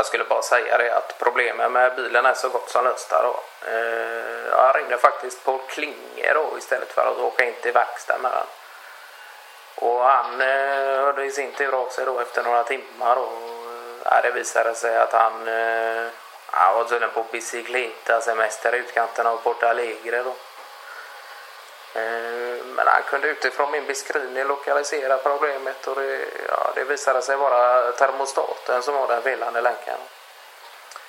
Jag skulle bara säga det att problemen med bilen är så gott som lösta då. Eh, jag ringde faktiskt på Klinge då istället för att åka in till verkstaden med den. Och han eh, hörde i sin tur av sig då efter några timmar och eh, ja, det visade sig att han, eh, han var tydligen på bicykleta-semester i utkanten av Porto Alegre då. Eh, men han kunde utifrån min beskrivning lokalisera problemet och det, ja, det visade sig vara termostaten som var den felande länken.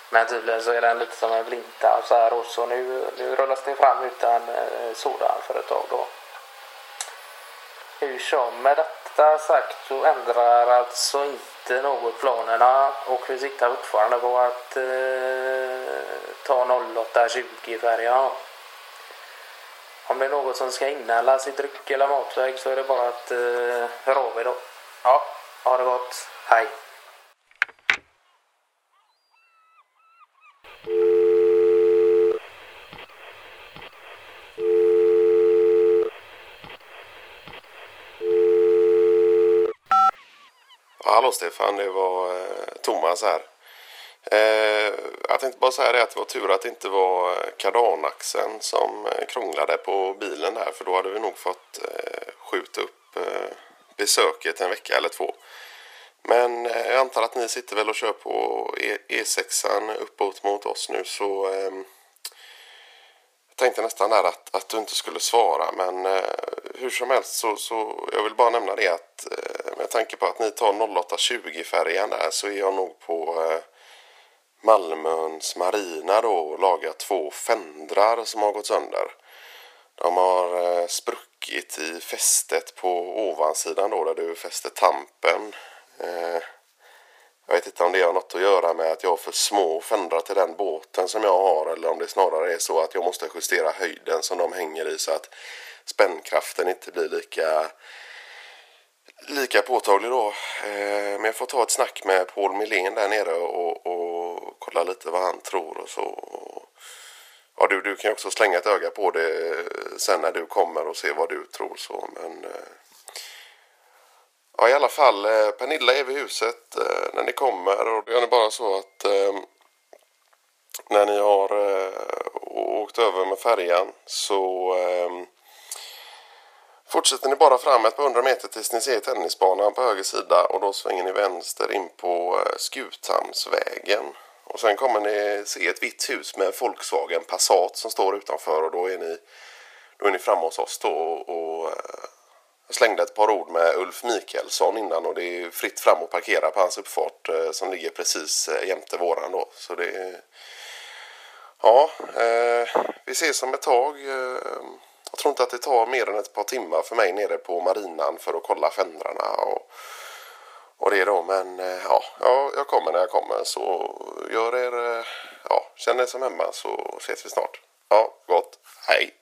Men tydligen så är den lite som en flinta så här och så nu, nu rullas det fram utan eh, sådan för ett tag då. Hur som med detta sagt så ändrar alltså inte något planerna och vi siktar fortfarande på att eh, ta 0820 färjan. Om det är något som ska innehållas i dryck eller matväg så är det bara att eh, höra av er då. Ja, ha det gott. Hej! hallå Stefan, det var eh, Thomas här. Eh, jag tänkte bara säga det att det var tur att det inte var eh, kardanaxeln som eh, krånglade på bilen där för då hade vi nog fått eh, skjuta upp eh, besöket en vecka eller två. Men eh, jag antar att ni sitter väl och kör på e E6an uppåt mot oss nu så ehm, jag tänkte nästan där att, att du inte skulle svara men eh, hur som helst så, så jag vill bara nämna det att eh, med tanke på att ni tar 0820-färjan där så är jag nog på eh, Malmöns marina då och lagat två fendrar som har gått sönder. De har eh, spruckit i fästet på ovansidan då där du fäster tampen. Eh, jag vet inte om det har något att göra med att jag har för små fendrar till den båten som jag har eller om det snarare är så att jag måste justera höjden som de hänger i så att spännkraften inte blir lika lika påtaglig då. Eh, men jag får ta ett snack med Paul Millén där nere och kolla lite vad han tror och så. Ja, du, du kan också slänga ett öga på det sen när du kommer och se vad du tror så. Men eh, ja, i alla fall eh, Pernilla är vid huset eh, när ni kommer och det är bara så att när ni har åkt över med färjan så Fortsätter ni bara fram ett par hundra meter tills ni ser tennisbanan på höger sida och då svänger ni vänster in på Skuthamnsvägen. Och sen kommer ni se ett vitt hus med en Volkswagen Passat som står utanför och då är ni, då är ni framme hos oss då och, och eh, jag slängde ett par ord med Ulf Mikaelsson innan och det är fritt fram att parkera på hans uppfart eh, som ligger precis eh, jämte våran då. Så det är... Ja, eh, vi ses om ett tag. Jag tror inte att det tar mer än ett par timmar för mig nere på marinan för att kolla fändrarna och, och det då. Men eh, ja, ja, jag kommer när jag kommer så gör er, eh, ja, känn er som hemma så ses vi snart. Ja, gott. Hej!